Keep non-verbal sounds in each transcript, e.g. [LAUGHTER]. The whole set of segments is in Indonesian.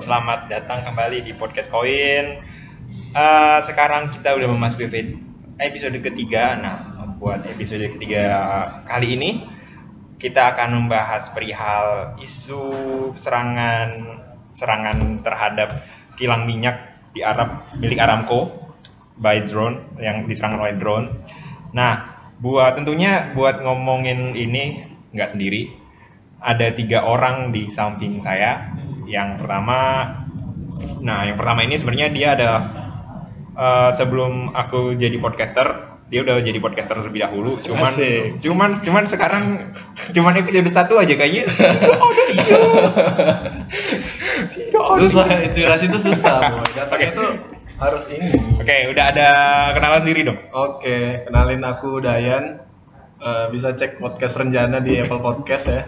selamat datang kembali di podcast Koin. Eh, sekarang kita udah memasuki episode ketiga. Nah, buat episode ketiga kali ini kita akan membahas perihal isu serangan serangan terhadap kilang minyak di Arab milik Aramco by drone yang diserang oleh drone. Nah, buat tentunya buat ngomongin ini nggak sendiri. Ada tiga orang di samping saya. Yang pertama, nah yang pertama ini sebenarnya dia ada eh, sebelum aku jadi podcaster, dia udah jadi podcaster terlebih dahulu. Cuman, Asik. cuman, cuman sekarang cuman episode satu aja kayaknya. Oh, [LAUGHS] ada susah inspirasi itu susah boy datangnya Oke. tuh harus ini Oke, udah ada kenalan diri dong. oke kenalin aku Dayan Eh, bisa cek podcast Renjana di Apple Podcast ya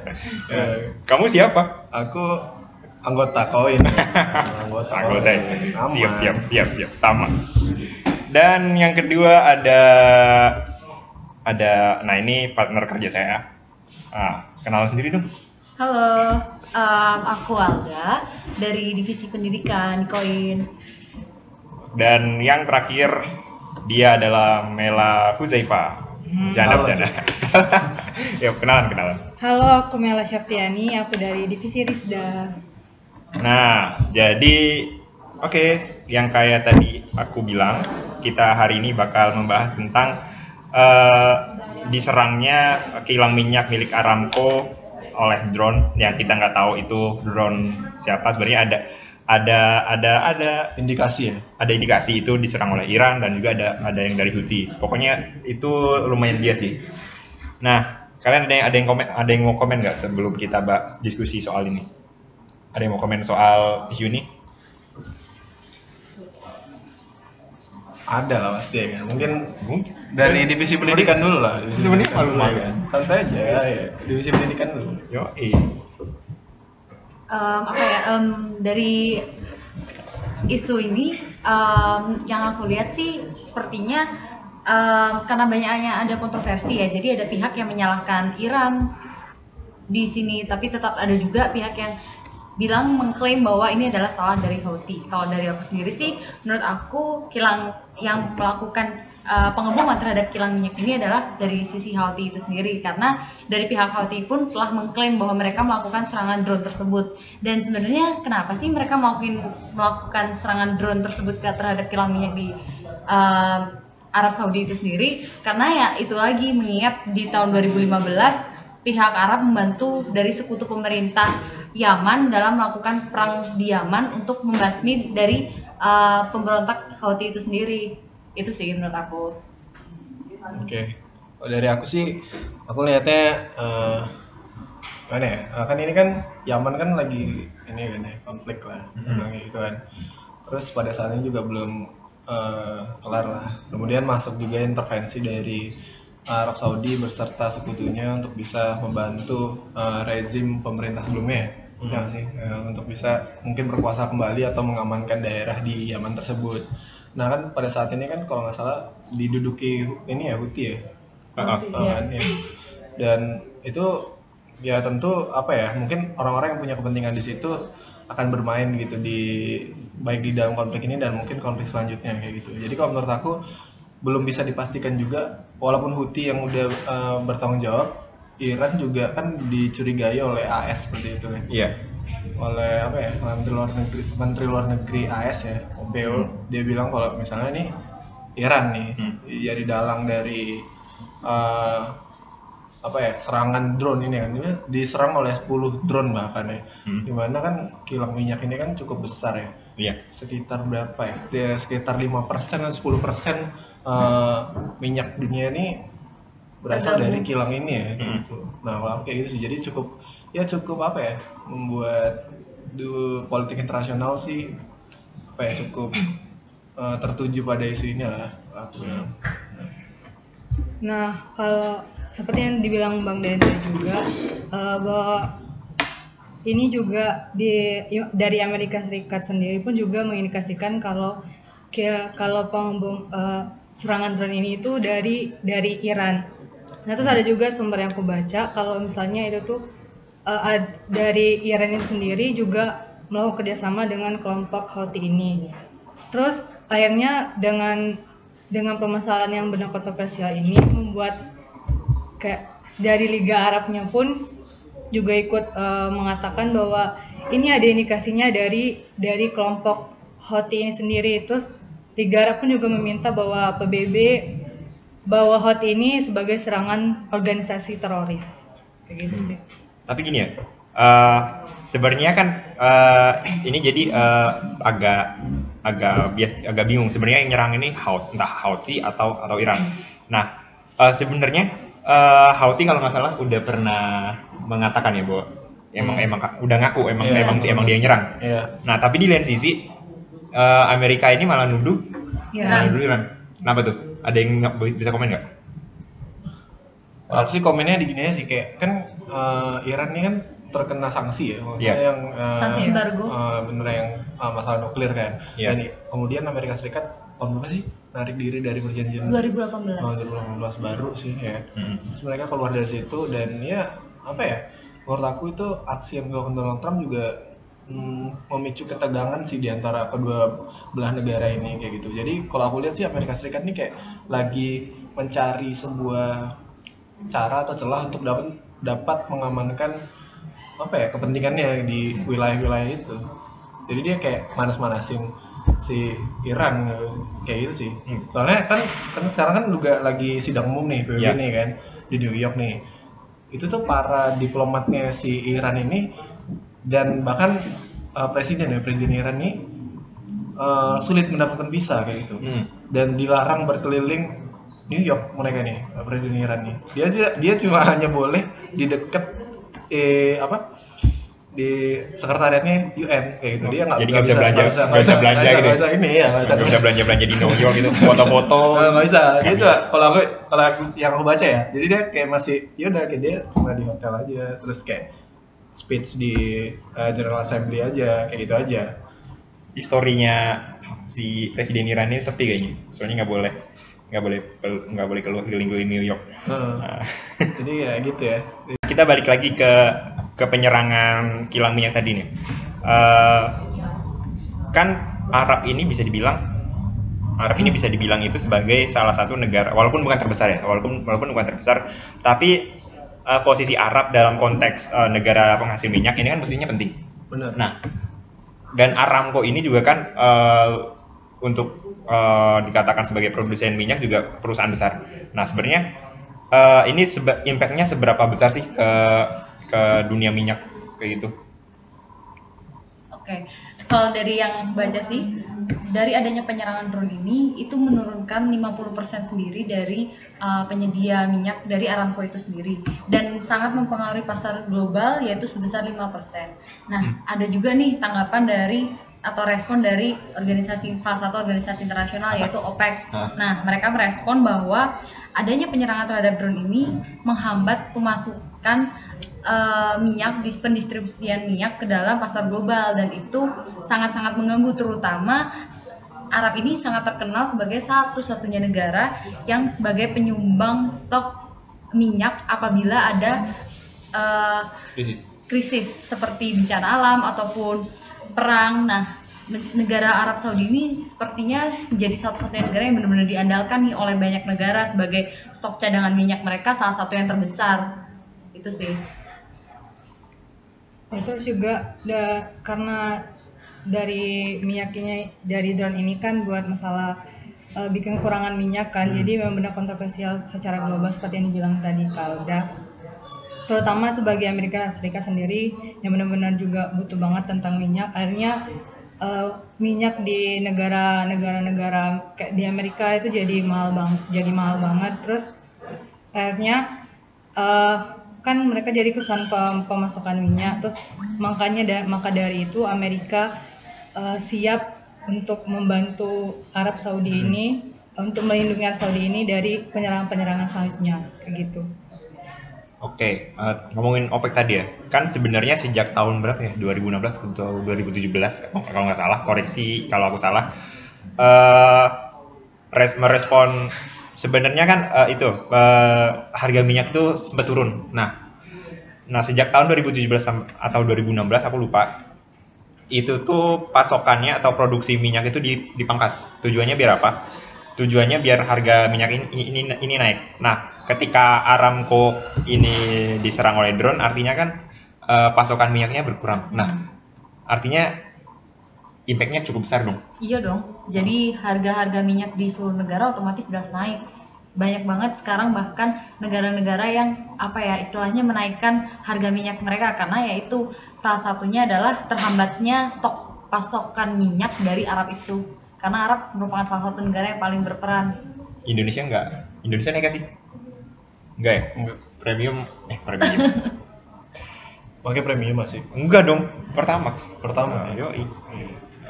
Eh, Kamu siapa? aku anggota koin [LAUGHS] anggota Anggota ya. Aman. Siap, siap, siap, siap. Sama. Dan yang kedua ada ada nah ini partner kerja saya. Ah, kenalan sendiri dong. Halo, em, aku Alga dari Divisi Pendidikan di Koin. Dan yang terakhir dia adalah Mela Huzaifa. Hmm. Janda, Halo, janda. [LAUGHS] ya, kenalan, kenalan. Halo, aku Mela Syaftiani, aku dari Divisi Risda. Nah, jadi oke, yang kayak tadi aku bilang, kita hari ini bakal membahas tentang eh, diserangnya kilang minyak milik Aramco oleh drone yang kita nggak tahu itu drone siapa sebenarnya ada ada ada ada indikasi ya ada indikasi itu diserang oleh Iran dan juga ada ada yang dari Houthi. Pokoknya itu lumayan bias sih. Nah, kalian ada yang ada yang komen ada yang mau komen nggak sebelum kita bahas diskusi soal ini? Ada yang mau komen soal isu ini? ada lah pasti ya kan mungkin Mungkin. dari divisi pendidikan dulu lah divisi Sebenarnya pendidikan malu-malu. ya kan. santai aja ya divisi pendidikan dulu Yo, Em, apa ya? em, dari isu ini em, yang aku lihat sih sepertinya em, karena banyaknya ada kontroversi ya. Jadi ada pihak yang menyalahkan Iran di sini, tapi tetap ada juga pihak yang bilang mengklaim bahwa ini adalah salah dari Houthi. Kalau dari aku sendiri sih, menurut aku kilang yang melakukan uh, pengeboman terhadap kilang minyak ini adalah dari sisi Houthi itu sendiri karena dari pihak Houthi pun telah mengklaim bahwa mereka melakukan serangan drone tersebut. Dan sebenarnya kenapa sih mereka melakukan melakukan serangan drone tersebut terhadap kilang minyak di uh, Arab Saudi itu sendiri? Karena ya itu lagi mengingat di tahun 2015 pihak Arab membantu dari sekutu pemerintah Yaman dalam melakukan perang di Yaman untuk membasmi dari uh, pemberontak Houthi itu sendiri. Itu sih menurut aku. Oke. Kalau dari aku sih, aku lihatnya eh mana ya? Eh, kan ini kan Yaman kan lagi ini kan ya, konflik lah, bilangnya gitu kan. Terus pada saat ini juga belum eh, kelar lah. Kemudian masuk juga intervensi dari Arab Saudi berserta sekutunya untuk bisa membantu eh, rezim pemerintah sebelumnya ya. Ya sih Eh, untuk bisa mungkin berkuasa kembali atau mengamankan daerah di Yaman tersebut. Nah kan pada saat ini kan kalau nggak salah diduduki ini ya Houthi ya. Ah, ah. Houthi, Oh, ya. Dan itu ya tentu apa ya mungkin orang-orang yang punya kepentingan di situ akan bermain gitu di baik di dalam konflik ini dan mungkin konflik selanjutnya kayak gitu. Jadi kalau menurut aku belum bisa dipastikan juga walaupun Houthi yang udah eh, bertanggung jawab, Iran juga kan dicurigai oleh AS seperti itu kan Iya. oleh apa ya menteri luar negeri menteri luar negeri AS ya Pompeo dia bilang kalau misalnya nih Iran nih Hmm. jadi dalang dari eh, apa ya serangan drone ini kan dia diserang oleh 10 drone bahkan ya Hmm. di mana kan kilang minyak ini kan cukup besar ya Iya. sekitar berapa ya dia sekitar 5% atau 10% eh, minyak dunia ini berasal dari kilang ini ya kayak Hmm. gitu nah kalau kayak gitu sih jadi cukup ya cukup apa ya membuat du, politik internasional sih apa ya cukup eh, tertuju pada isu ini lah aku bilang. Nah, kalau seperti yang dibilang Bang tadi juga, eh, bahwa ini juga di dari Amerika Serikat sendiri pun juga mengindikasikan kalau ke- kalau pengebom eh, serangan drone ini itu dari dari Iran. Nah terus ada juga sumber yang aku baca kalau misalnya itu tuh ad- dari Iran itu sendiri juga melakukan kerjasama dengan kelompok Houthi ini. Terus akhirnya dengan dengan permasalahan yang benar kontroversial ini membuat kayak dari Liga Arabnya pun juga ikut eh, mengatakan bahwa ini ada indikasinya dari dari kelompok Houthi ini sendiri. Terus Liga Arab pun juga meminta bahwa PBB bahwa Houthi ini sebagai serangan organisasi teroris. Kayak gitu sih. Tapi gini ya, eh, sebenarnya kan eh, ini jadi eh, agak agak bias agak bingung sebenarnya yang nyerang ini Haut entah Houthi atau atau Iran. Nah eh, sebenarnya eh, Houthi kalau nggak salah udah pernah mengatakan ya bahwa emang Hmm. emang udah ngaku emang Iya, emang emang dia yang nyerang. Iya. Nah tapi di lain sisi eh, Amerika ini malah nuduh Iran. malah nuduh Iran. Kenapa tuh? Ada yang nggak- bisa komen nggak? Aku sih komennya di gini aja sih kayak kan eh, Iran ini kan terkena sanksi ya, maksudnya Iya. yang eh, Sanksi embargo. eh, bener yang eh, masalah nuklir kan. Iya. Dan kemudian Amerika Serikat tahun berapa sih narik diri dari perjanjian 2018. Oh, 2018 baru sih ya. Mm. Terus mereka keluar dari situ dan ya apa ya? Menurut aku itu aksi yang dilakukan Donald Trump juga memicu ketegangan sih di antara kedua belah negara ini kayak gitu. Jadi kalau aku lihat sih Amerika Serikat ini kayak lagi mencari sebuah cara atau celah untuk dapat dapat mengamankan apa ya kepentingannya di wilayah-wilayah itu. Jadi dia kayak manas-manasin si Iran kayak gitu sih. Hmm. Soalnya kan kan sekarang kan juga lagi sidang umum nih PBB Ya. nih kan di New York nih. Itu tuh para diplomatnya si Iran ini dan bahkan uh, presiden ya presiden Iran ini uh, sulit mendapatkan visa kayak gitu. Hmm. dan dilarang berkeliling New York mereka nih uh, presiden Iran nih. Dia aja- dia cuma [LAUGHS] hanya boleh di dekat eh apa di sekretariatnya UN kayak gitu. Dia nggak Jadi nggak nggak bisa belanja- nggak bisa belanja gitu ya? nggak bisa ini ya nggak bisa bisa belanja belanja di New York gitu, [LAUGHS] foto-foto. Eh, nggak bisa. Dia cuma kalau aku kalau aku yang aku baca ya jadi dia kayak masih ya udah kayak dia cuma di hotel aja. Terus kayak speech di uh, General Assembly aja kayak gitu aja. Historinya si presiden Iran ini sepi kayaknya. Soalnya nggak boleh nggak boleh nggak boleh keluar keliling-keliling New York. Heeh. Nah, [LAUGHS] jadi ya gitu ya. Kita balik lagi ke ke penyerangan kilang minyak tadi nih. Eh, kan Arab ini bisa dibilang Arab ini bisa dibilang itu sebagai salah satu negara walaupun bukan terbesar ya walaupun walaupun bukan terbesar tapi eh, posisi Arab dalam konteks eh, negara penghasil minyak ini kan posisinya penting benar Nah, dan Aramco ini juga kan eh, untuk eh, dikatakan sebagai produsen minyak juga perusahaan besar. Nah, sebenarnya eh, ini seba- impact-nya seberapa besar sih ke ke dunia minyak kayak gitu? Oke, kalau dari yang baca sih, dari adanya penyerangan drone ini itu menurunkan 50% sendiri dari uh, penyedia minyak dari Aramco itu sendiri. Dan sangat mempengaruhi pasar global yaitu sebesar 5%. Nah, ada juga nih tanggapan dari atau respon dari organisasi salah satu organisasi internasional yaitu OPEC. Nah, mereka merespon bahwa adanya penyerangan terhadap drone ini menghambat pemasukan eh, minyak di pendistribusian minyak ke dalam pasar global. Dan itu sangat-sangat mengganggu terutama Arab ini sangat terkenal sebagai satu-satunya negara yang sebagai penyumbang stok minyak apabila ada eh, Krisis. krisis seperti bencana alam ataupun perang. Nah, negara Arab Saudi ini sepertinya menjadi satu-satunya negara yang benar-benar diandalkan nih oleh banyak negara sebagai stok cadangan minyak mereka salah satu yang terbesar. Itu sih. Terus juga da- karena dari minyaknya dari drone ini kan buat masalah eh, bikin kurangan minyak kan, jadi memang benar kontroversial secara global seperti yang dibilang tadi Kalda. Terutama itu bagi Amerika Serikat sendiri yang benar-benar juga butuh banget tentang minyak. Akhirnya eh, minyak di negara-negara-negara kayak di Amerika itu jadi mahal banget, jadi mahal banget. Terus akhirnya eh, kan mereka jadi kesan pem- pemasukan minyak terus makanya da- maka dari itu Amerika eh, siap untuk membantu Arab Saudi ini untuk melindungi Arab Saudi ini dari penyerangan-penyerangan selanjutnya kayak gitu. Oke, eh, ngomongin OPEC tadi ya, kan sebenarnya sejak tahun berapa ya? 2016 atau 2017 kalau kalau nggak salah, koreksi kalau aku salah. eh res- merespon sebenarnya kan eh, itu eh, harga minyak itu sempat turun. Nah, nah sejak tahun 2017 sam- atau 2016 aku lupa, itu tuh pasokannya atau produksi minyak itu dipangkas. Tujuannya biar apa? Tujuannya biar harga minyak ini, ini, ini naik. Nah, ketika Aramco ini diserang oleh drone, artinya kan uh, pasokan minyaknya berkurang. Nah, artinya impactnya cukup besar dong. Iya dong. Jadi harga-harga minyak di seluruh negara otomatis gas naik banyak banget sekarang bahkan negara-negara yang apa ya istilahnya menaikkan harga minyak mereka karena yaitu salah satunya adalah terhambatnya stok pasokan minyak dari Arab itu karena Arab merupakan salah satu negara yang paling berperan. Indonesia enggak? Indonesia naik sih? Enggak ya? Enggak. Premium eh premium. [LAUGHS] Pakai premium masih? Enggak dong, Pertamax. Pertama. Uh, yoi.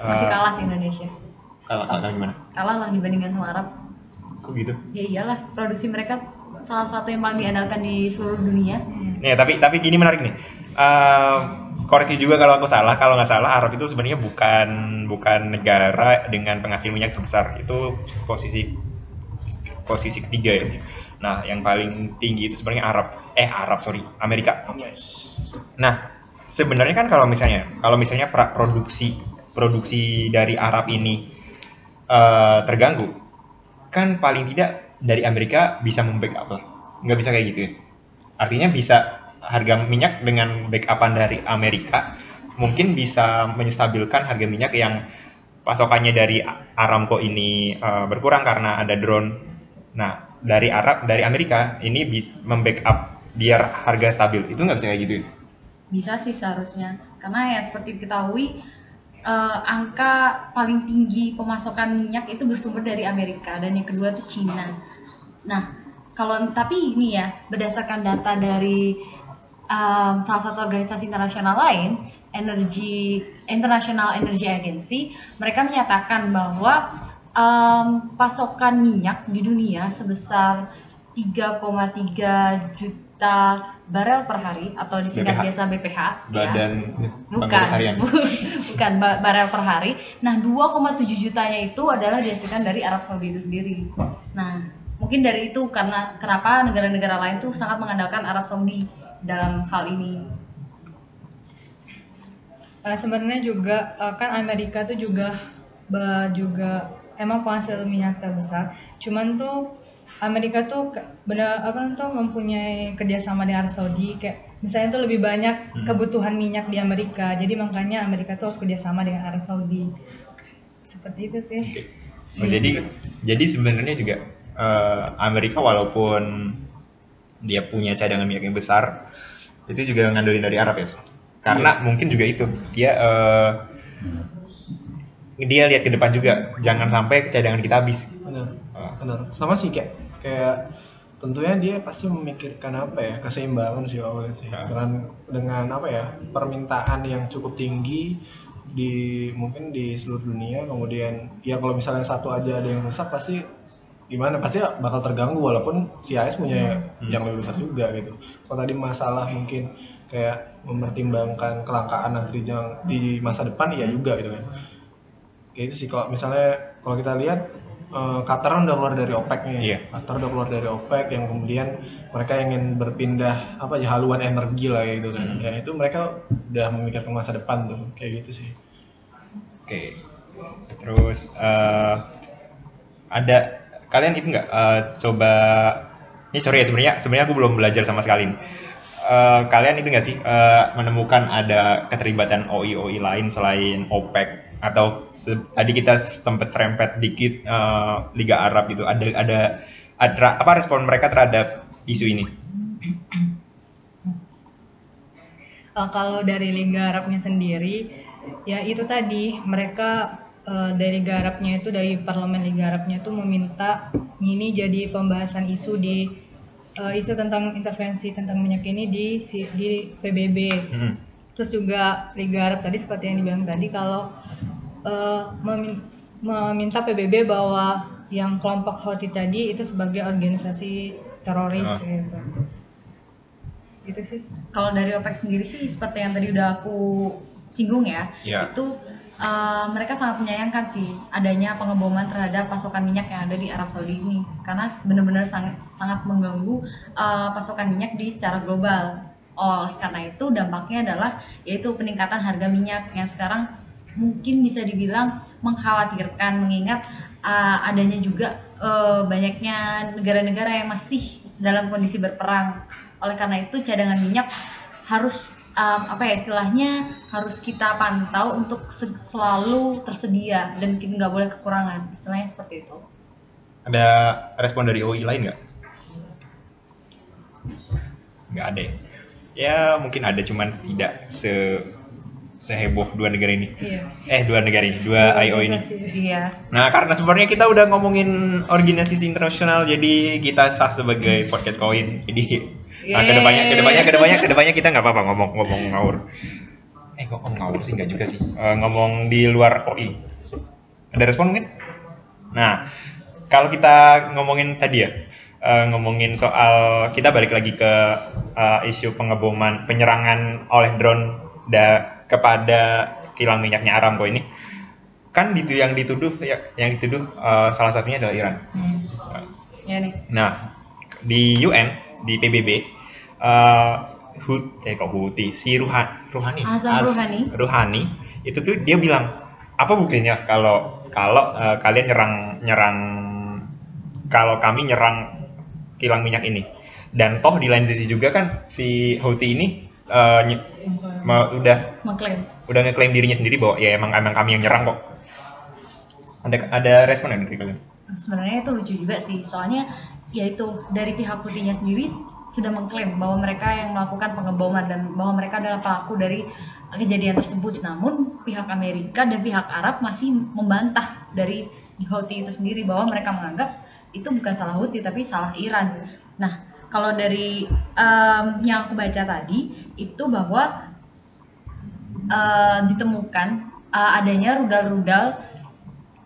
Masih kalah sih Indonesia. Kalah, kalah gimana? Kalah lah dibandingkan sama Arab. Kok gitu? Ya iyalah, produksi mereka salah satu yang paling diandalkan di seluruh dunia. Nih, tapi tapi gini menarik nih. Uh, koreksi juga kalau aku salah. Kalau nggak salah, Arab itu sebenarnya bukan bukan negara dengan penghasil minyak terbesar. Itu posisi posisi ketiga ya. Nah, yang paling tinggi itu sebenarnya Arab. Eh, Arab sorry, Amerika. Nah, sebenarnya kan kalau misalnya kalau misalnya produksi produksi dari Arab ini uh, terganggu, kan paling tidak dari Amerika bisa membackup lah nggak bisa kayak gitu ya artinya bisa harga minyak dengan backupan dari Amerika mungkin bisa menstabilkan harga minyak yang pasokannya dari Aramco ini uh, berkurang karena ada drone nah dari Arab dari Amerika ini bisa membackup biar harga stabil itu nggak bisa kayak gitu ya? bisa sih seharusnya karena ya seperti diketahui uh, angka paling tinggi pemasokan minyak itu bersumber dari Amerika dan yang kedua itu Cina. Nah, kalau tapi ini ya berdasarkan data dari um, salah satu organisasi internasional lain, Energy International Energy Agency, mereka menyatakan bahwa um, pasokan minyak di dunia sebesar 3,3 juta barel per hari atau disingkat BPH. biasa BPH ya. badan ya. [LAUGHS] bukan bukan barel per hari nah 2,7 jutanya itu adalah dihasilkan dari Arab Saudi itu sendiri nah mungkin dari itu karena kenapa negara-negara lain tuh sangat mengandalkan Arab Saudi dalam hal ini uh, sebenarnya juga uh, kan Amerika tuh juga juga emang penghasil minyak terbesar cuman tuh Amerika tuh benar apa tuh mempunyai kerjasama dengan Arab Saudi kayak misalnya tuh lebih banyak hmm. kebutuhan minyak di Amerika jadi makanya Amerika tuh harus kerjasama dengan Arab Saudi seperti itu sih. Okay. Oh, jadi jadi sebenarnya juga uh, Amerika walaupun dia punya cadangan minyak yang besar itu juga ngandelin dari Arab ya karena iya. mungkin juga itu. Dia uh, dia lihat ke depan juga. Jangan sampai cadangan kita habis. Benar. Uh. benar. Sama sih kayak kayak tentunya dia pasti memikirkan apa ya keseimbangan sih awalnya sih. Ya. dengan dengan apa ya permintaan yang cukup tinggi di mungkin di seluruh dunia. Kemudian ya kalau misalnya satu aja ada yang rusak pasti gimana pasti bakal terganggu walaupun si AS punya hmm. yang lebih besar juga gitu kalau tadi masalah mungkin kayak mempertimbangkan kelangkaan nanti di masa depan ya juga gitu kan kayak itu sih kalau misalnya kalau kita lihat uh, Qatar udah keluar dari OPEC nih. Yeah. Qatar udah keluar dari OPEC yang kemudian mereka ingin berpindah apa ya haluan energi lah gitu kan. Hmm. Ya itu mereka udah memikirkan masa depan tuh kayak gitu sih. Oke. Okay. Terus uh, ada kalian itu nggak uh, coba ini sorry ya sebenarnya sebenarnya aku belum belajar sama sekali. Uh, kalian itu nggak sih uh, menemukan ada keterlibatan OI OI lain selain OPEC atau tadi kita sempat serempet dikit uh, Liga Arab gitu ada ada ada apa respon mereka terhadap isu ini? Uh, kalau dari Liga Arabnya sendiri ya itu tadi mereka uh, dari Liga Arabnya itu dari Parlemen Liga Arabnya itu meminta ini jadi pembahasan isu di uh, isu tentang intervensi tentang minyak ini di di PBB. Hmm. Terus juga Liga Arab tadi seperti yang dibilang tadi kalau uh, meminta PBB bahwa yang kelompok Houthi tadi itu sebagai organisasi teroris oh. gitu. Itu sih. Kalau dari OPEC sendiri sih seperti yang tadi udah aku singgung ya, yeah. itu uh, mereka sangat menyayangkan sih adanya pengeboman terhadap pasokan minyak yang ada di Arab Saudi ini karena benar-benar sangat sangat mengganggu uh, pasokan minyak di secara global. Oh, karena itu dampaknya adalah yaitu peningkatan harga minyak yang sekarang mungkin bisa dibilang mengkhawatirkan mengingat uh, adanya juga uh, banyaknya negara-negara yang masih dalam kondisi berperang. Oleh karena itu cadangan minyak harus um, apa ya istilahnya harus kita pantau untuk selalu tersedia dan kita nggak boleh kekurangan. Istilahnya seperti itu. Ada respon dari OI lain nggak? Nggak ada. Ya? ya mungkin ada cuman tidak se seheboh dua negara ini. Iya. Eh dua negara ini, dua IO ini. Iya. Nah karena sebenarnya kita udah ngomongin organisasi internasional, jadi kita sah sebagai podcast koin. Jadi nah, ke depannya, ke depannya, ke depannya, ke depannya kita nggak apa-apa ngomong-ngomong ngawur. Eh kok ngomong ngawur sih nggak juga sih. Uh, ngomong di luar OI. Ada respon mungkin? Nah kalau kita ngomongin tadi ya, uh, ngomongin soal kita balik lagi ke uh, isu pengeboman, penyerangan oleh drone da kepada kilang minyaknya Aramco ini kan itu yang dituduh ya, yang dituduh uh, salah satunya adalah Iran. Hmm. Ya nih. Nah di UN di PBB uh, Hut, eh kok Huti? Si Ruhan, Ruhani. Hasan Ruhani. Ruhani. Itu tuh dia bilang apa buktinya kalau kalau uh, kalian nyerang nyerang kalau kami nyerang kilang minyak ini? Dan toh di lain sisi juga kan si Houthi ini uh, udah mengklaim. udah ngeklaim dirinya sendiri bahwa ya emang emang kami yang nyerang kok. Ada ada respon dari kalian sebenarnya itu lucu juga sih. Soalnya yaitu dari pihak putihnya sendiri sudah mengklaim bahwa mereka yang melakukan pengeboman dan bahwa mereka adalah pelaku dari kejadian tersebut. Namun pihak Amerika dan pihak Arab masih membantah dari Houthi itu sendiri bahwa mereka menganggap itu bukan salah Houthi tapi salah Iran. Nah kalau dari um, yang aku baca tadi itu bahwa uh, ditemukan uh, adanya rudal-rudal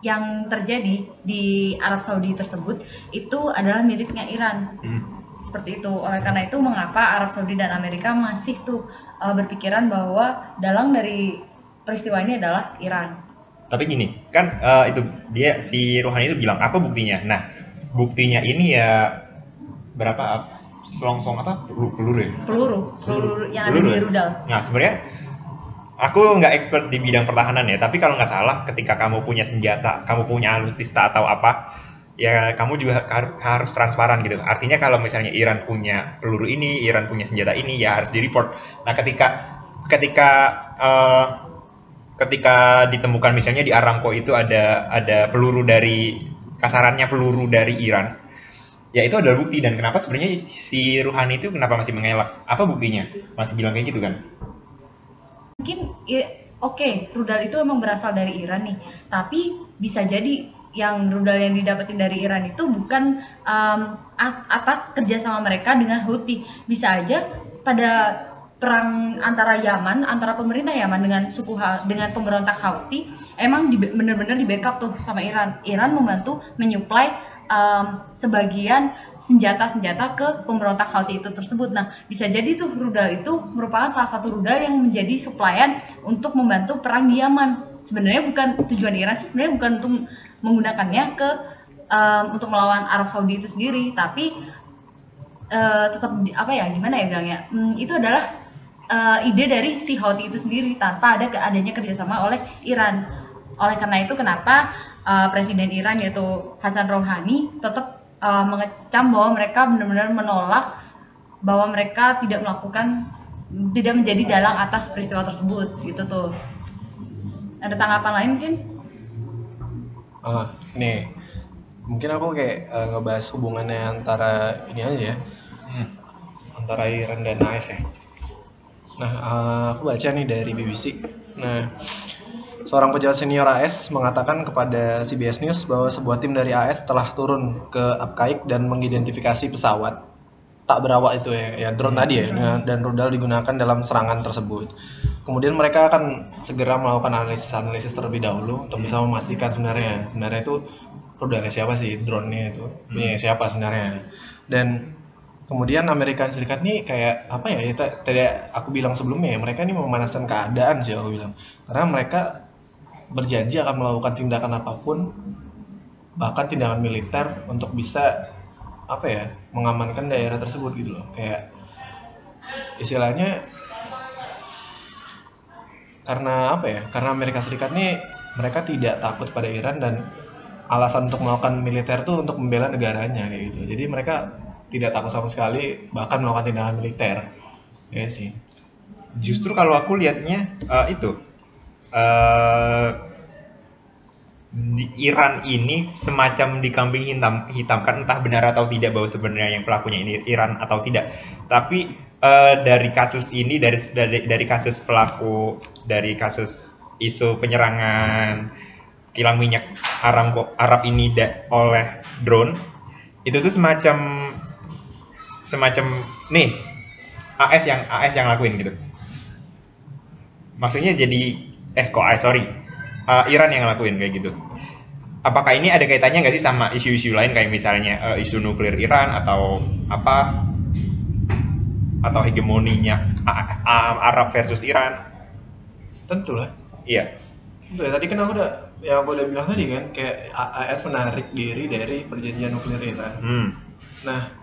yang terjadi di Arab Saudi tersebut itu adalah miliknya Iran. Hmm. Seperti itu. Oleh karena itu mengapa Arab Saudi dan Amerika masih tuh uh, berpikiran bahwa dalang dari peristiwa ini adalah Iran. Tapi gini, kan uh, itu dia si Rohani itu bilang apa buktinya? Nah, buktinya ini ya berapa selongsong apa peluru peluru ya peluru peluru yang peluru, ada di ya? rudal nah sebenarnya aku nggak expert di bidang pertahanan ya tapi kalau nggak salah ketika kamu punya senjata kamu punya alutsista atau apa ya kamu juga harus transparan gitu. Artinya kalau misalnya Iran punya peluru ini Iran punya senjata ini ya harus di report nah ketika ketika uh, ketika ditemukan misalnya di Aramco itu ada ada peluru dari kasarannya peluru dari Iran ya itu adalah bukti. Dan kenapa sebenarnya si Ruhani itu kenapa masih mengelak? Apa buktinya? Masih bilang kayak gitu kan mungkin ya, oke okay, rudal itu emang berasal dari Iran nih. Tapi bisa jadi yang rudal yang didapetin dari Iran itu bukan um, atas kerjasama mereka dengan Houthi. Bisa aja pada perang antara Yaman antara pemerintah Yaman dengan suku dengan pemberontak Houthi emang di, benar-benar di backup tuh sama Iran. Iran membantu menyuplai um, sebagian senjata-senjata ke pemberontak Houthi itu tersebut. Nah, bisa jadi tuh rudal itu merupakan salah satu rudal yang menjadi suplaian untuk membantu perang di Yaman. Sebenarnya bukan tujuan Iran sih sebenarnya bukan untuk menggunakannya ke um, untuk melawan Arab Saudi itu sendiri, tapi uh, tetap apa ya gimana ya bilangnya? Hmm, itu adalah uh, ide dari si Houthi itu sendiri tanpa ada adanya kerjasama oleh Iran. Oleh karena itu kenapa uh, Presiden Iran yaitu Hasan Rouhani tetap uh, mengecam bahwa mereka benar-benar menolak bahwa mereka tidak melakukan tidak menjadi dalang atas peristiwa tersebut gitu tuh. Ada tanggapan lain mungkin? Uh, nih. Mungkin aku kayak uh, ngebahas hubungannya antara ini aja ya. Hmm. antara Iran dan AS ya. Nah uh, aku baca nih dari BBC nah Seorang pejabat senior AS mengatakan kepada CBS News bahwa sebuah tim dari AS telah turun ke Apkaik dan mengidentifikasi pesawat tak berawak itu ya, ya drone tadi ya, hmm. dan rudal digunakan dalam serangan tersebut. Kemudian mereka akan segera melakukan analisis-analisis terlebih dahulu untuk bisa memastikan sebenarnya sebenarnya itu rudalnya siapa sih, drone-nya itu punya hmm. siapa sebenarnya. Dan kemudian Amerika Serikat nih kayak apa ya, ya tadi aku bilang sebelumnya ya, mereka ini memanaskan keadaan sih aku bilang. Karena mereka berjanji akan melakukan tindakan apa pun bahkan tindakan militer untuk bisa apa ya mengamankan daerah tersebut gitu loh kayak istilahnya karena apa ya? Karena Amerika Serikat nih mereka tidak takut pada Iran dan alasan untuk melakukan militer tuh untuk membela negaranya kayak gitu. Jadi mereka tidak takut sama sekali bahkan melakukan tindakan militer. Ya sih. Justru kalau aku lihatnya eh, itu eh Iran ini semacam dikambing hitam hitamkan entah benar atau tidak bahwa sebenarnya yang pelakunya ini Iran atau tidak. Tapi eh, dari kasus ini dari dari dari kasus pelaku dari kasus isu penyerangan kilang minyak Aramco Arab ini da- oleh drone itu tuh semacam semacam nih AS yang AS yang lakuin gitu. Maksudnya jadi eh kok AS sorry Eh, Iran yang ngelakuin kayak gitu. Apakah ini ada kaitannya nggak sih sama isu-isu lain kayak misalnya eh, isu nuklir Iran atau apa atau hegemoninya Arab versus Iran? Tentu lah. Iya. Tentu ya, tadi kan aku udah aku udah bilang tadi kan kayak AS menarik diri dari perjanjian nuklir Iran. Hmm. Nah,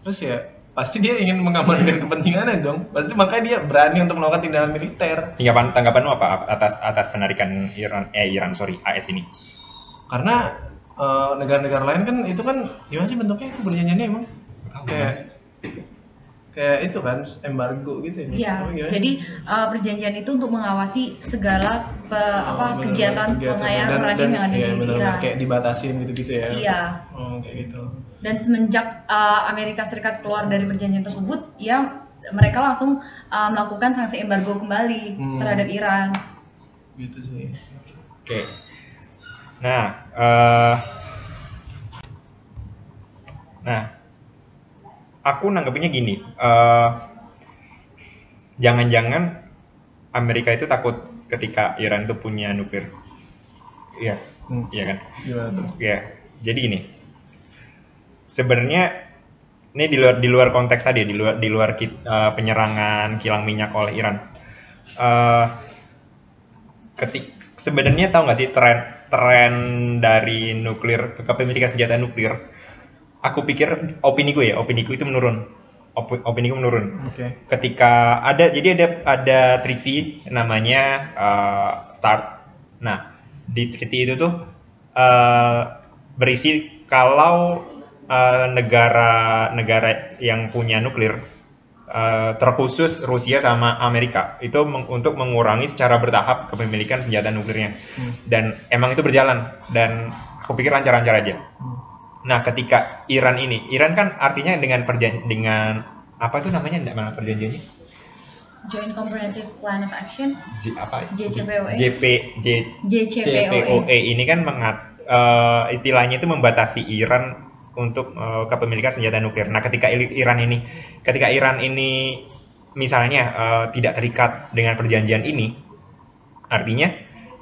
terus ya pasti dia ingin mengamankan kepentingannya dong. Pasti makanya dia berani untuk melakukan tindakan militer. Tanggapan tanggapanmu apa atas atas penarikan Iran eh Iran sorry AS ini? Karena eh, negara-negara lain kan itu kan gimana sih bentuknya itu perjanjiannya emang kayak kayak itu kan embargo gitu ya. Iya, gimana sih? jadi uh, perjanjian itu untuk mengawasi segala pe- Oh, apa bener-bener kegiatan, pengayaan Dan- uranium dan- yang ada iya, di bener-bener Iran. kayak dibatasin gitu-gitu ya. Iya. Oh, kayak gitu. Dan semenjak uh, Amerika Serikat keluar dari perjanjian tersebut, ya mereka langsung uh, melakukan sanksi embargo kembali Hmm. terhadap Iran. Gitu sih. Oke. Nah, eh nah, aku nanggepinnya gini. eh jangan-jangan Amerika itu takut ketika Iran itu punya nuklir. Iya, Hmm. iya kan? Iya. Jadi gini. Sebenarnya ini di luar di luar konteks tadi, di luar di luar kit- eh, penyerangan kilang minyak oleh Iran. Eh ketik sebenarnya tahu nggak sih tren tren dari nuklir kepemilikan senjata nuklir? Aku pikir opini gue ya, opini gue itu menurun. Op, opini gue menurun Oke. ketika ada jadi ada ada treaty namanya uh, START. Nah, di treaty itu tuh uh, berisi kalau uh, negara-negara yang punya nuklir uh, terkhusus Rusia sama Amerika itu meng- untuk mengurangi secara bertahap kepemilikan senjata nuklirnya. Hmm. Dan emang itu berjalan dan aku pikir lancar-lancar aja. Hmm. Nah, ketika Iran ini, Iran kan artinya dengan perjan dengan apa itu namanya enggak mana perjanjiannya? Joint Comprehensive Plan of Action J, apa? JCPOA. JP J, ini kan mengat eh, istilahnya itu membatasi Iran untuk eh, kepemilikan senjata nuklir. Nah, ketika Iran ini ketika Iran ini misalnya eh, tidak terikat dengan perjanjian ini, artinya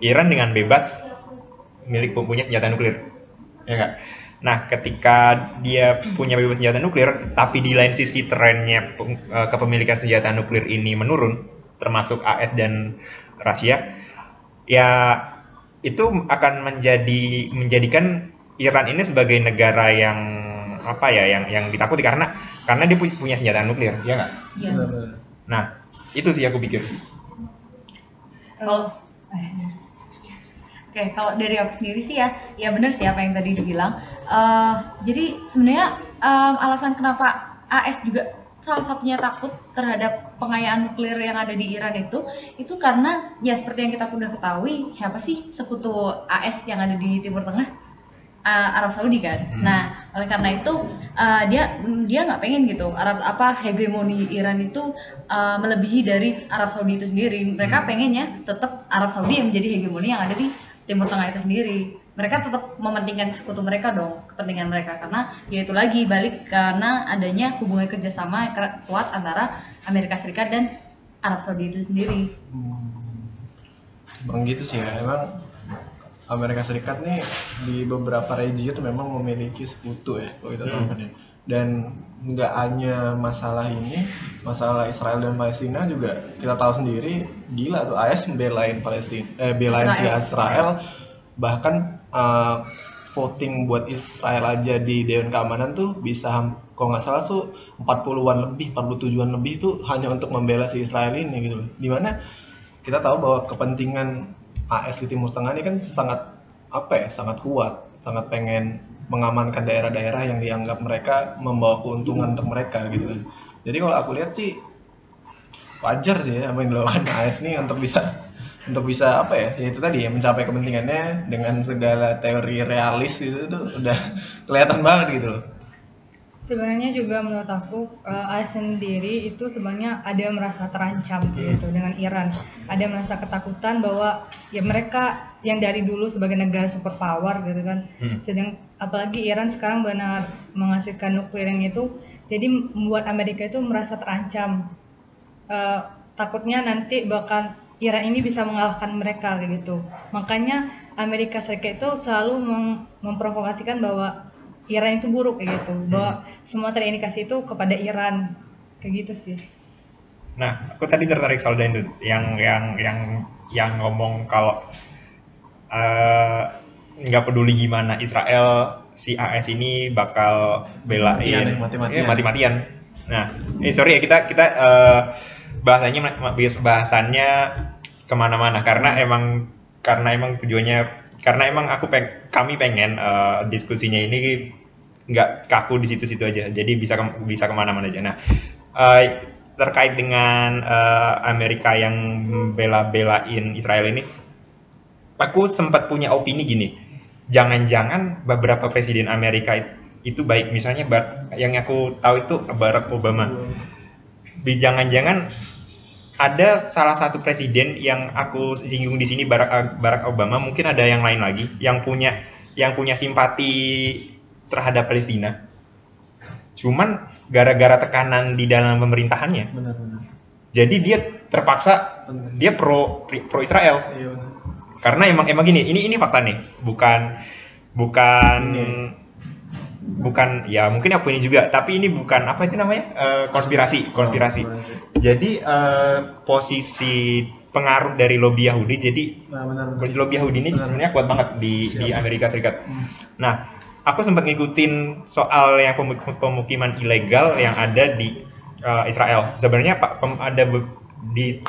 Iran dengan bebas milik punya senjata nuklir. Ya enggak? Nah, ketika dia punya bebas senjata nuklir, tapi di lain sisi trennya eh, kepemilikan senjata nuklir ini menurun, termasuk AS dan Rusia, ya itu akan menjadi menjadikan Iran ini sebagai negara yang apa ya, yang yang ditakuti karena karena dia pu- punya senjata nuklir, ya nggak? Iya. Nah, itu sih aku pikir. Kalau Oke, kalau dari aku sendiri sih ya, ya benar sih apa yang tadi dibilang. Eh, jadi sebenarnya em, alasan kenapa AS juga salah satunya takut terhadap pengayaan nuklir yang ada di Iran itu, itu karena ya seperti yang kita udah ketahui, siapa sih sekutu AS yang ada di Timur Tengah? Eh, Arab Saudi kan. Hmm. Nah, oleh karena itu eh, dia dia nggak pengen gitu Arab apa hegemoni Iran itu eh, melebihi dari Arab Saudi itu sendiri. Mereka Hmm. pengennya tetap Arab Saudi yang menjadi hegemoni yang ada di Timur Tengah itu sendiri. Mereka tetap mementingkan sekutu mereka dong, kepentingan mereka karena ya itu lagi balik karena adanya hubungan kerjasama yang kuat antara Amerika Serikat dan Arab Saudi itu sendiri. Hmm. Emang gitu sih ya, emang Amerika Serikat nih di beberapa region tuh memang memiliki sekutu ya, kalau kita tahu Hmm. kan ya. Dan nggak hanya masalah ini, masalah Israel dan Palestina juga kita tahu sendiri, gila tuh AS belain Palestina, eh belain si Israel. Bahkan eh, voting buat Israel aja di Dewan Keamanan tuh bisa kalau nggak salah tuh 40-an lebih, 47-an lebih tuh hanya untuk membela si Israel ini gitu. Di mana kita tahu bahwa kepentingan AS di Timur Tengah ini kan sangat apa ya sangat kuat sangat pengen mengamankan daerah-daerah yang dianggap mereka membawa keuntungan untuk mereka gitu kan. jadi kalau aku lihat sih wajar sih ya apa yang dilakukan AS ini untuk bisa untuk bisa apa ya, ya itu tadi ya mencapai kepentingannya dengan segala teori realis gitu tuh udah [LAUGHS] kelihatan banget gitu loh Sebenarnya juga menurut aku uh, AS sendiri itu sebenarnya ada yang merasa terancam gitu dengan Iran. Ada yang merasa ketakutan bahwa ya mereka yang dari dulu sebagai negara superpower gitu kan. Hmm. Sedang apalagi Iran sekarang benar menghasilkan nuklir yang itu jadi membuat Amerika itu merasa terancam. Eh, takutnya nanti bahkan Iran ini bisa mengalahkan mereka kayak gitu. Makanya Amerika Serikat itu selalu mem- memprovokasikan bahwa Iran itu buruk kayak gitu. Bahwa semua terindikasi itu kepada Iran kayak gitu sih. Nah, aku tadi tertarik soal yang yang yang yang ngomong kalau eh, nggak peduli gimana Israel si AS ini bakal belain Matian mati-matian. Iya, mati-matian. Nah, eh sorry ya kita kita eh, bahasanya bahasannya ke mana-mana karena emang karena emang tujuannya karena emang aku peng, kami pengen eh, diskusinya ini nggak kaku di situ-situ aja jadi bisa ke- bisa ke mana-mana aja nah eh, terkait dengan eh, Amerika yang bela-belain Israel ini aku sempat punya opini gini. Jangan-jangan beberapa presiden Amerika it- itu baik. Misalnya Bar- yang aku tahu itu Barack Obama. Di jangan-jangan ada salah satu presiden yang aku singgung di sini Barack, Barack Obama. Mungkin ada yang lain lagi yang punya yang punya simpati terhadap Palestina. Cuman gara-gara tekanan di dalam pemerintahannya benar-benar jadi dia terpaksa Benar. dia pro pro Israel. Iya benar karena emang emang gini ini ini fakta nih bukan bukan bukan ya mungkin aku ini juga tapi ini bukan apa itu namanya Eh, konspirasi konspirasi jadi eh, posisi pengaruh dari lobby Yahudi jadi nah benar-benar lobby Yahudi ini Benar. sebenarnya kuat banget di di Siap. Amerika Serikat Hmm. Nah, aku sempat ngikutin soal yang pemuk- pemukiman ilegal yang ada di uh, Israel. Sebenarnya Pak ada di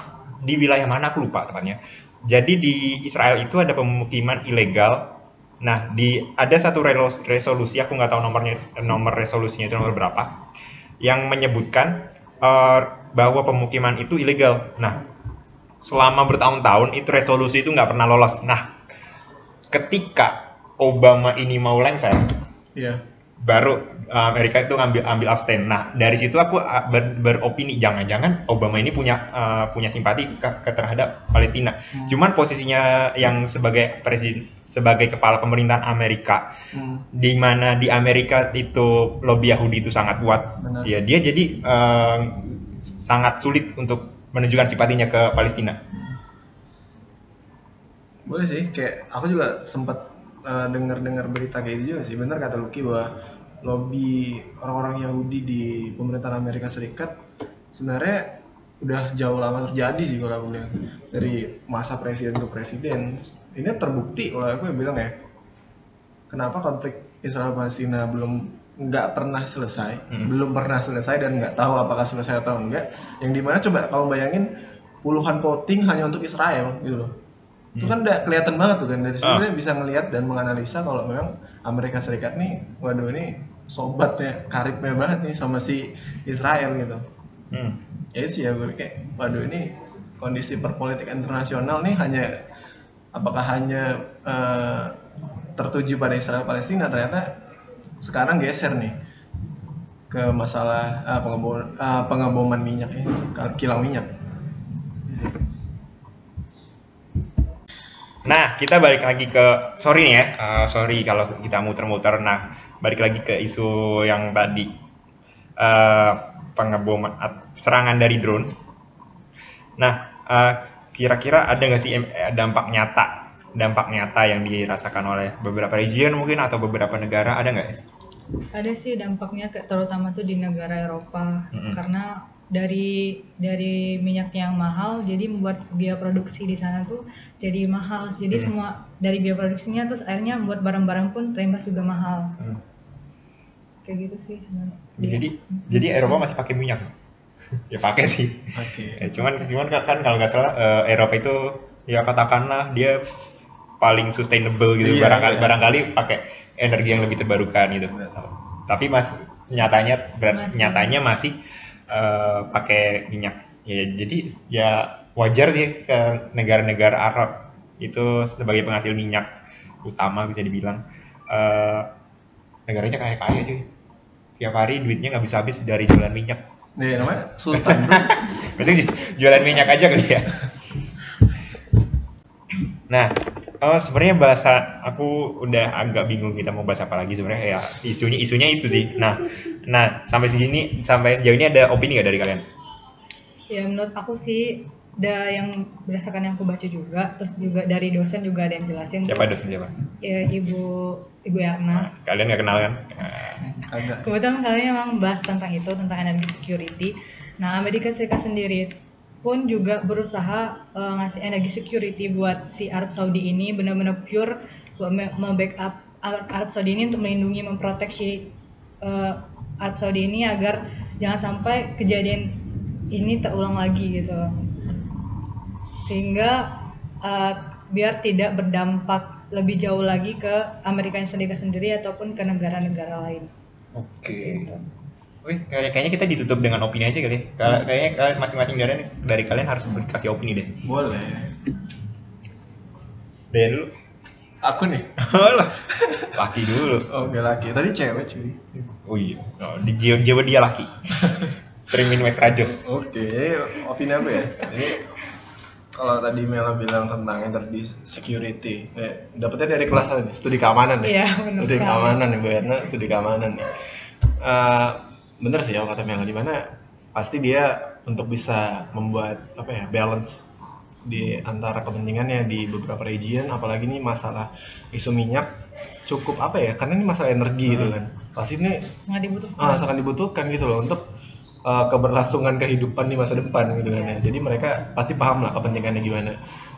di wilayah mana aku lupa tepatnya. Jadi di Israel itu ada pemukiman ilegal. Nah, di ada satu resolusi aku nggak tahu nomornya nomor resolusinya itu nomor berapa yang menyebutkan uh, bahwa pemukiman itu ilegal. Nah, selama bertahun-tahun itu resolusi itu nggak pernah lolos. Nah, ketika Obama ini mau lengser, iya baru uh, Amerika itu ngambil ambil abstain. Nah, dari situ aku uh, ber- beropini jangan-jangan Obama ini punya uh, punya simpati ke, ke terhadap Palestina. Hmm. Cuman posisinya yang sebagai presiden sebagai kepala pemerintahan Amerika Hmm. di mana di Amerika itu lobby Yahudi itu sangat kuat. Benar. Ya, dia jadi uh, sangat sulit untuk menunjukkan simpatinya ke Palestina. boleh sih kayak aku juga sempat eh, dengar-dengar berita kayak gitu juga sih benar kata Lucky bahwa lobby orang-orang Yahudi di pemerintahan Amerika Serikat sebenarnya udah jauh lama terjadi sih kalau aku lihat. Dari masa presiden ke presiden. Ini terbukti kalau aku bilang ya kenapa konflik Israel Palestina belum nggak pernah selesai Hmm. belum pernah selesai dan nggak tahu apakah selesai atau enggak. Yang di mana coba kalau bayangin puluhan voting hanya untuk Israel gitu loh. Itu kan udah kelihatan banget tuh kan. Dari situ Ah. bisa ngelihat dan menganalisa kalau memang Amerika Serikat nih waduh ini sobatnya karibnya banget nih sama si Israel gitu Hmm. ya sih ya gue kayak waduh ini kondisi perpolitik internasional nih hanya apakah hanya eh, tertuju pada Israel Palestina ternyata sekarang geser nih ke masalah eh, pengeboman, eh, pengeboman minyak ini kilang minyak Nah, kita balik lagi ke sorry nih ya, eh, sorry kalau kita muter-muter. Nah, balik lagi ke isu yang tadi Eh, pengeboman serangan dari drone. Nah, eh, kira-kira ada nggak sih eh, dampak nyata, dampak nyata yang dirasakan oleh beberapa region mungkin atau beberapa negara ada nggak? sih? Ada sih dampaknya ke- terutama tuh di negara Eropa Mm-mm. karena dari dari minyak yang mahal jadi membuat biaya produksi di sana tuh jadi mahal. Jadi Hmm. semua dari biaya produksinya terus akhirnya membuat barang-barang pun terimbas juga mahal. Hmm. Kayak gitu sih sebenarnya. Jadi, Iya. jadi Eropa masih pakai minyak. [LAUGHS] ya pakai sih. Oke. Ya, cuman cuman kan, kan kalau nggak salah eh, Eropa itu ya katakanlah dia paling sustainable gitu Iya, barangkali iya. barangkali pakai energi yang lebih terbarukan gitu. Tapi mas nyatanya berat, Masih. nyatanya masih eh, pakai minyak. Ya jadi ya wajar sih ke negara-negara Arab itu sebagai penghasil minyak utama bisa dibilang eh, negaranya kaya kaya cuy. Tiap hari duitnya nggak bisa habis dari jualan minyak. Nih namanya Sultan bro. [LAUGHS] Ju- jualan minyak aja kali ya. Nah, oh, sebenarnya bahasa aku udah agak bingung kita mau bahas apa lagi sebenarnya ya isunya isunya itu sih. Nah, nah sampai segini sampai sejauh ini ada opini nggak dari kalian? Ya menurut aku sih ada yang berdasarkan yang aku baca juga, terus juga dari dosen juga ada yang jelasin. Siapa tuh, dosen siapa? Ya Ibu Ibu Yarna. Kalian nggak kenal kan? Nah. Kebetulan kalian memang bahas tentang itu, tentang energi security. Nah, Amerika Serikat sendiri pun juga berusaha eh, ngasih energi security buat si Arab Saudi ini benar-benar pure buat me- me-backup Arab Arab Saudi ini untuk melindungi, memproteksi eh, Arab Saudi ini agar jangan sampai kejadian ini terulang lagi gitu. Sehingga eh, biar tidak berdampak lebih jauh lagi ke Amerika Serikat sendiri ataupun ke negara-negara lain. Oke. Wih, kayak- kayaknya kita ditutup dengan opini aja kali. ya. Kal- Kayaknya kalian masing-masing dari dari kalian harus kasih opini deh. Boleh. Dan dulu. Aku nih. [LAUGHS] Alah, laki dulu. Oke laki. Tadi cewek cuy. Oh iya, oh, di jiwa, jiwa dia laki. [LAUGHS] Sering minum extra jus. Oke, jadi opini apa ya? Ini [LAUGHS] kalau tadi Mela bilang tentang energy security, eh, dapetnya dari kelas apa nih? Studi keamanan nih. Iya, benar Studi sekali. keamanan nih, Bu Erna, studi keamanan nih. Eh, bener sih ya kata Mela di mana pasti dia untuk bisa membuat apa ya balance di antara kepentingannya di beberapa region apalagi nih masalah isu minyak cukup apa ya karena ini masalah energi gitu kan pasti ini sangat dibutuhkan. ah, sangat dibutuhkan gitu loh untuk uh, keberlangsungan kehidupan di masa depan gitu kan ya. Jadi mereka pasti paham lah kepentingannya gimana.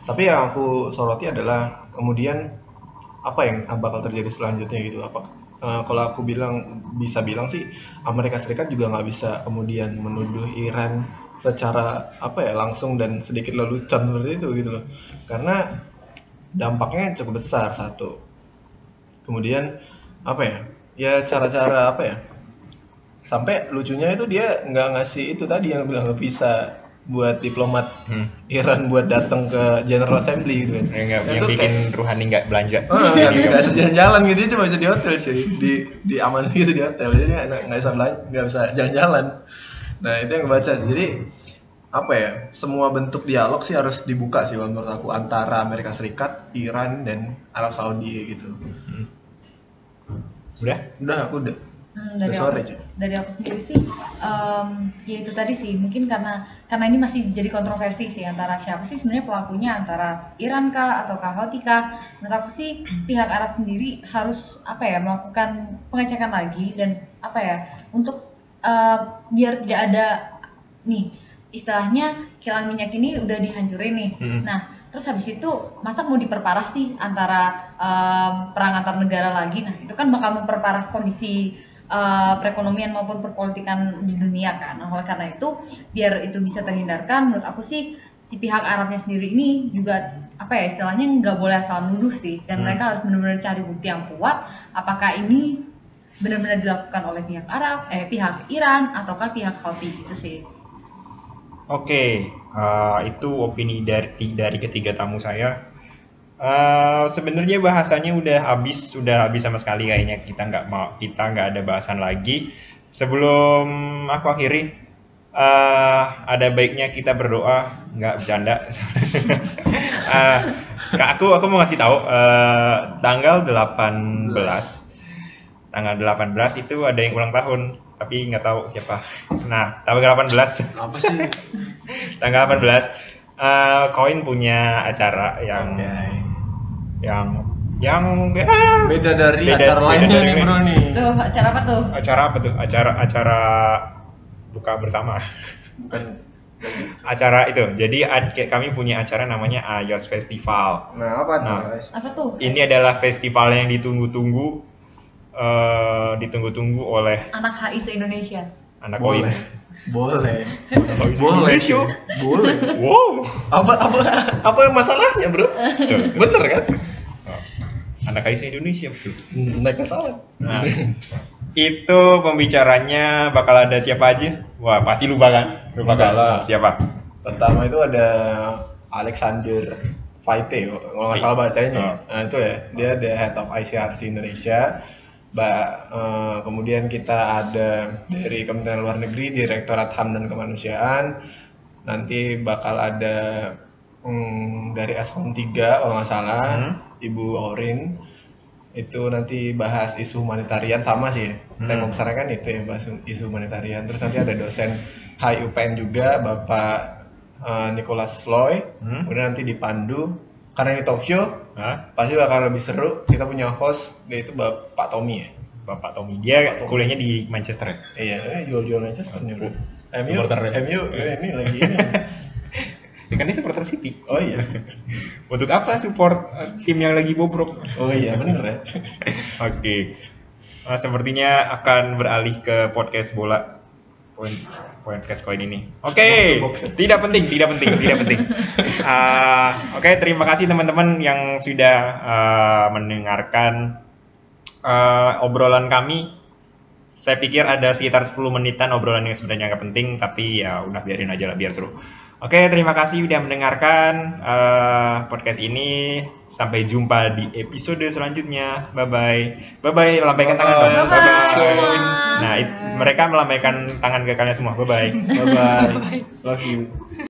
Tapi yang aku soroti adalah kemudian apa yang bakal terjadi selanjutnya gitu. Apa uh, kalau aku bilang bisa bilang sih Amerika Serikat juga nggak bisa kemudian menuduh Iran secara apa ya langsung dan sedikit lelucon seperti itu gitu loh. Karena dampaknya cukup besar satu. Kemudian apa ya? Ya cara-cara apa ya? Sampai lucunya itu dia nggak ngasih itu tadi yang bilang nggak bisa buat diplomat Hmm. Iran buat datang ke General Assembly gitu kan. Yang, nggak- yang Itu bikin kayak- Ruhani nggak belanja. Oh, nggak bisa jalan-jalan gitu, dia cuma bisa di hotel sih, di di aman gitu di hotel, jadi nggak nggak bisa belanja, nggak bisa jalan-jalan. Nah itu yang baca sih. Jadi apa ya? Semua bentuk dialog sih harus dibuka sih kalau menurut aku antara Amerika Serikat, Iran dan Arab Saudi gitu. Hmm. Udah? Udah aku udah. Hmm, dari sore, aku, dari aku sendiri sih, em, ya itu tadi sih mungkin karena karena ini masih jadi kontroversi sih antara siapa sih sebenarnya pelakunya antara Iran kah atau Houthi kah. Menurut aku sih pihak Arab sendiri harus apa ya melakukan pengecekan lagi dan apa ya untuk eh, biar tidak ada nih istilahnya kilang minyak ini udah dihancurin nih. Hmm. Nah terus habis itu masa mau diperparah sih antara em, perang antar negara lagi nah itu kan bakal memperparah kondisi eh, perekonomian maupun perpolitikan di dunia kan nah, oleh karena itu biar itu bisa terhindarkan menurut aku sih si pihak Arabnya sendiri ini juga apa ya istilahnya nggak boleh asal nuduh sih dan Hmm. mereka harus benar-benar cari bukti yang kuat apakah ini benar-benar dilakukan oleh pihak Arab eh pihak Iran ataukah pihak Houthi itu sih Oke, eh, itu opini dari dari ketiga tamu saya. Eh, Sebenarnya bahasanya udah habis, udah habis sama sekali kayaknya kita nggak mau kita nggak ada bahasan lagi. Sebelum aku akhiri, eh, ada baiknya kita berdoa, nggak bercanda. [LAUGHS] Kak, aku aku mau ngasih tahu eh, tanggal 18 tanggal 18 itu ada yang ulang tahun tapi nggak tahu siapa. Nah, tanggal 18 Apa sih? [LAUGHS] tanggal 18 eh, Koin punya acara yang Oke. Yang yang ya, Beda dari Beda- acara lainnya dari nih ini. bro nih. Duh, acara apa tuh? acara apa tuh? Acara acara buka bersama. Bukan. Acara itu. Jadi ad- kami punya acara namanya Ayos Festival. Nah apa tuh? Nah. Apa tuh? Ini adalah festival yang ditunggu-tunggu eh, ditunggu-tunggu oleh anak HI se Indonesia. anak koin. Boleh. Boleh. Boleh. Boleh. Indonesia. Boleh. Wow. Apa apa apa masalahnya, Bro? Bener kan? Anak Aisyah Indonesia betul. Hmm, Naik pesawat. Nah, itu pembicaranya bakal ada siapa aja? Wah, pasti lupa kan? Lupa kan? lah. Siapa? Pertama itu ada Alexander Faite, kalau nggak salah bacanya. Oh. Nah itu ya, dia the head of ICRC Indonesia. Ba, eh, kemudian kita ada dari Kementerian Luar Negeri, Direktorat HAM dan Kemanusiaan. Nanti bakal ada hmm, dari Eselon 3 kalau nggak salah, Hmm. Ibu Orin. Itu nanti bahas isu humanitarian sama sih ya. Hmm. Tema besarnya kan itu ya, bahas isu humanitarian. Terus nanti ada dosen HIUPN juga, Bapak eh, Nicholas Loy. Hmm. Kemudian nanti dipandu karena ini talk show Hah? pasti bakal lebih seru. Kita punya host yaitu Bapak Tommy ya. Bapak Tommy. Dia Bapak Tommy. kuliahnya di Manchester ya? Iya, jual-jual Manchester nih bro. MU? MU ini lagi ini. [LAUGHS] Ya kan dia supporter City. Oh iya. Untuk apa support eh, tim yang lagi bobrok? Oh iya bener ya. Oke. Nah, sepertinya akan beralih ke podcast bola. Podcast koin ini. Oke. Box ya? Tidak penting, tidak penting, tidak penting. Ah, Oke, terima kasih teman-teman yang sudah ah, mendengarkan ah, obrolan kami. Saya pikir ada sekitar 10 menitan obrolan yang sebenarnya nggak penting, tapi ya udah biarin aja lah biar seru. Oke, terima kasih sudah mendengarkan eh, podcast ini. Sampai jumpa di episode selanjutnya. Bye bye. Bye bye. Lambaikan tangan dong. Bye-bye Bye-bye. semua. Nah, it- mereka melambaikan tangan ke kalian semua. Bye bye. Bye bye. Love you.